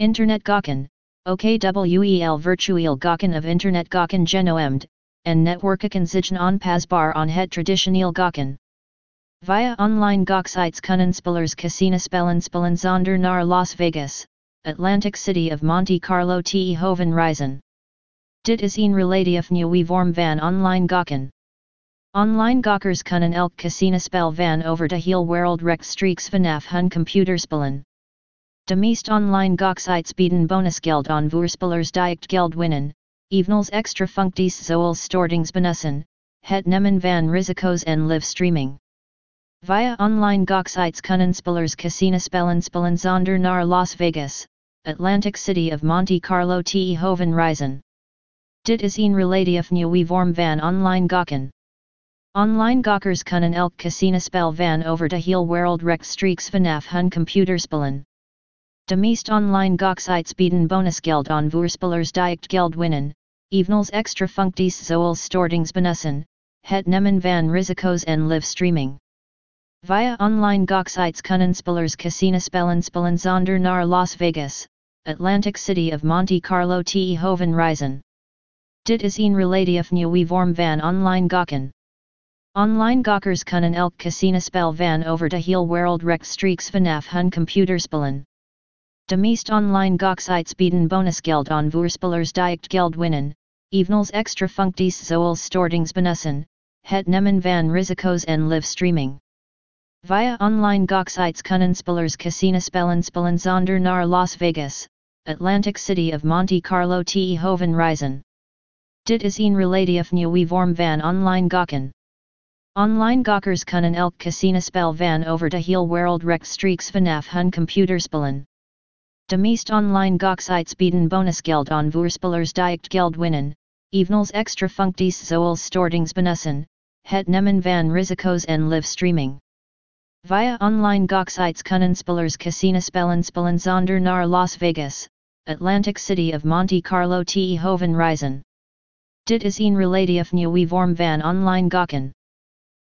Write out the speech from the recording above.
Internet Gawken, OKWEL virtueel Gawken of Internet Gawken genoemd, en netwerken zich onpasbar on het traditioneel Gawken. Via online gawksites kunnen spelers casino spellen spellen zonder naar Las Vegas, Atlantic City of Monte Carlo te Hoven Reizen. Dit is een relatief nieuwe vorm van online gawken. Online gawkers kunnen elk casino spel van over de heel wereld rechtstreeks vanaf hun computerspellen. De meest online gawksites bieden bonusgeld aan voorspellers die geld winnen, evenals extra functies zoals stortingsbonussen, het nemen van risico's en live streaming. Via online gawksites kunnen spelers casino spellen zonder naar Las Vegas, Atlantic City of Monte Carlo te Hoven Reizen. Dit is een relatief nieuwe vorm van online gokken. Online gawkers kunnen elk casinospel van over de heel wereld rechtstreeks vanaf hun computerspellen. De meest online bieden bonusgeld aan voorspellers die geld winnen, evenals extra functies zoals stortingsbonussen, het nemen van risico's en live streaming. Via online gawksites kunnen spelers casinospellen spellen zonder naar Las Vegas, Atlantic City of Monte Carlo te Hoven Reizen. Dit is een relatief nieuwe vorm van online gokken. Online gawkers kunnen elk casinospel van over de heel wereld rechtstreeks vanaf hun computerspellen. De meest online gawksites bieden bonusgeld aan voorspellers die geld winnen, evenals extra functies zoals stortingsbonussen, het nemen van risico's en live streaming. Via online gawksites kunnen spelers casinospellen spellen zonder naar Las Vegas, Atlantic City of Monte Carlo te Hoven Reizen. Dit is een relatief nieuwe vorm van online gawken. Online gawkers kunnen elk casinospel van over de heel wereld rechtstreeks vanaf hun computerspellen. De meest online bieden bonusgeld aan voorspellers die geld winnen, evenals extra functies zoals stortingsbonussen, het nemen van risico's en live streaming. Via online gawksites kunnen spelers casinospellen spellen zonder naar Las Vegas, Atlantic City of Monte Carlo te Hoven Reizen. Dit is een relatief nieuwe vorm van online gawken.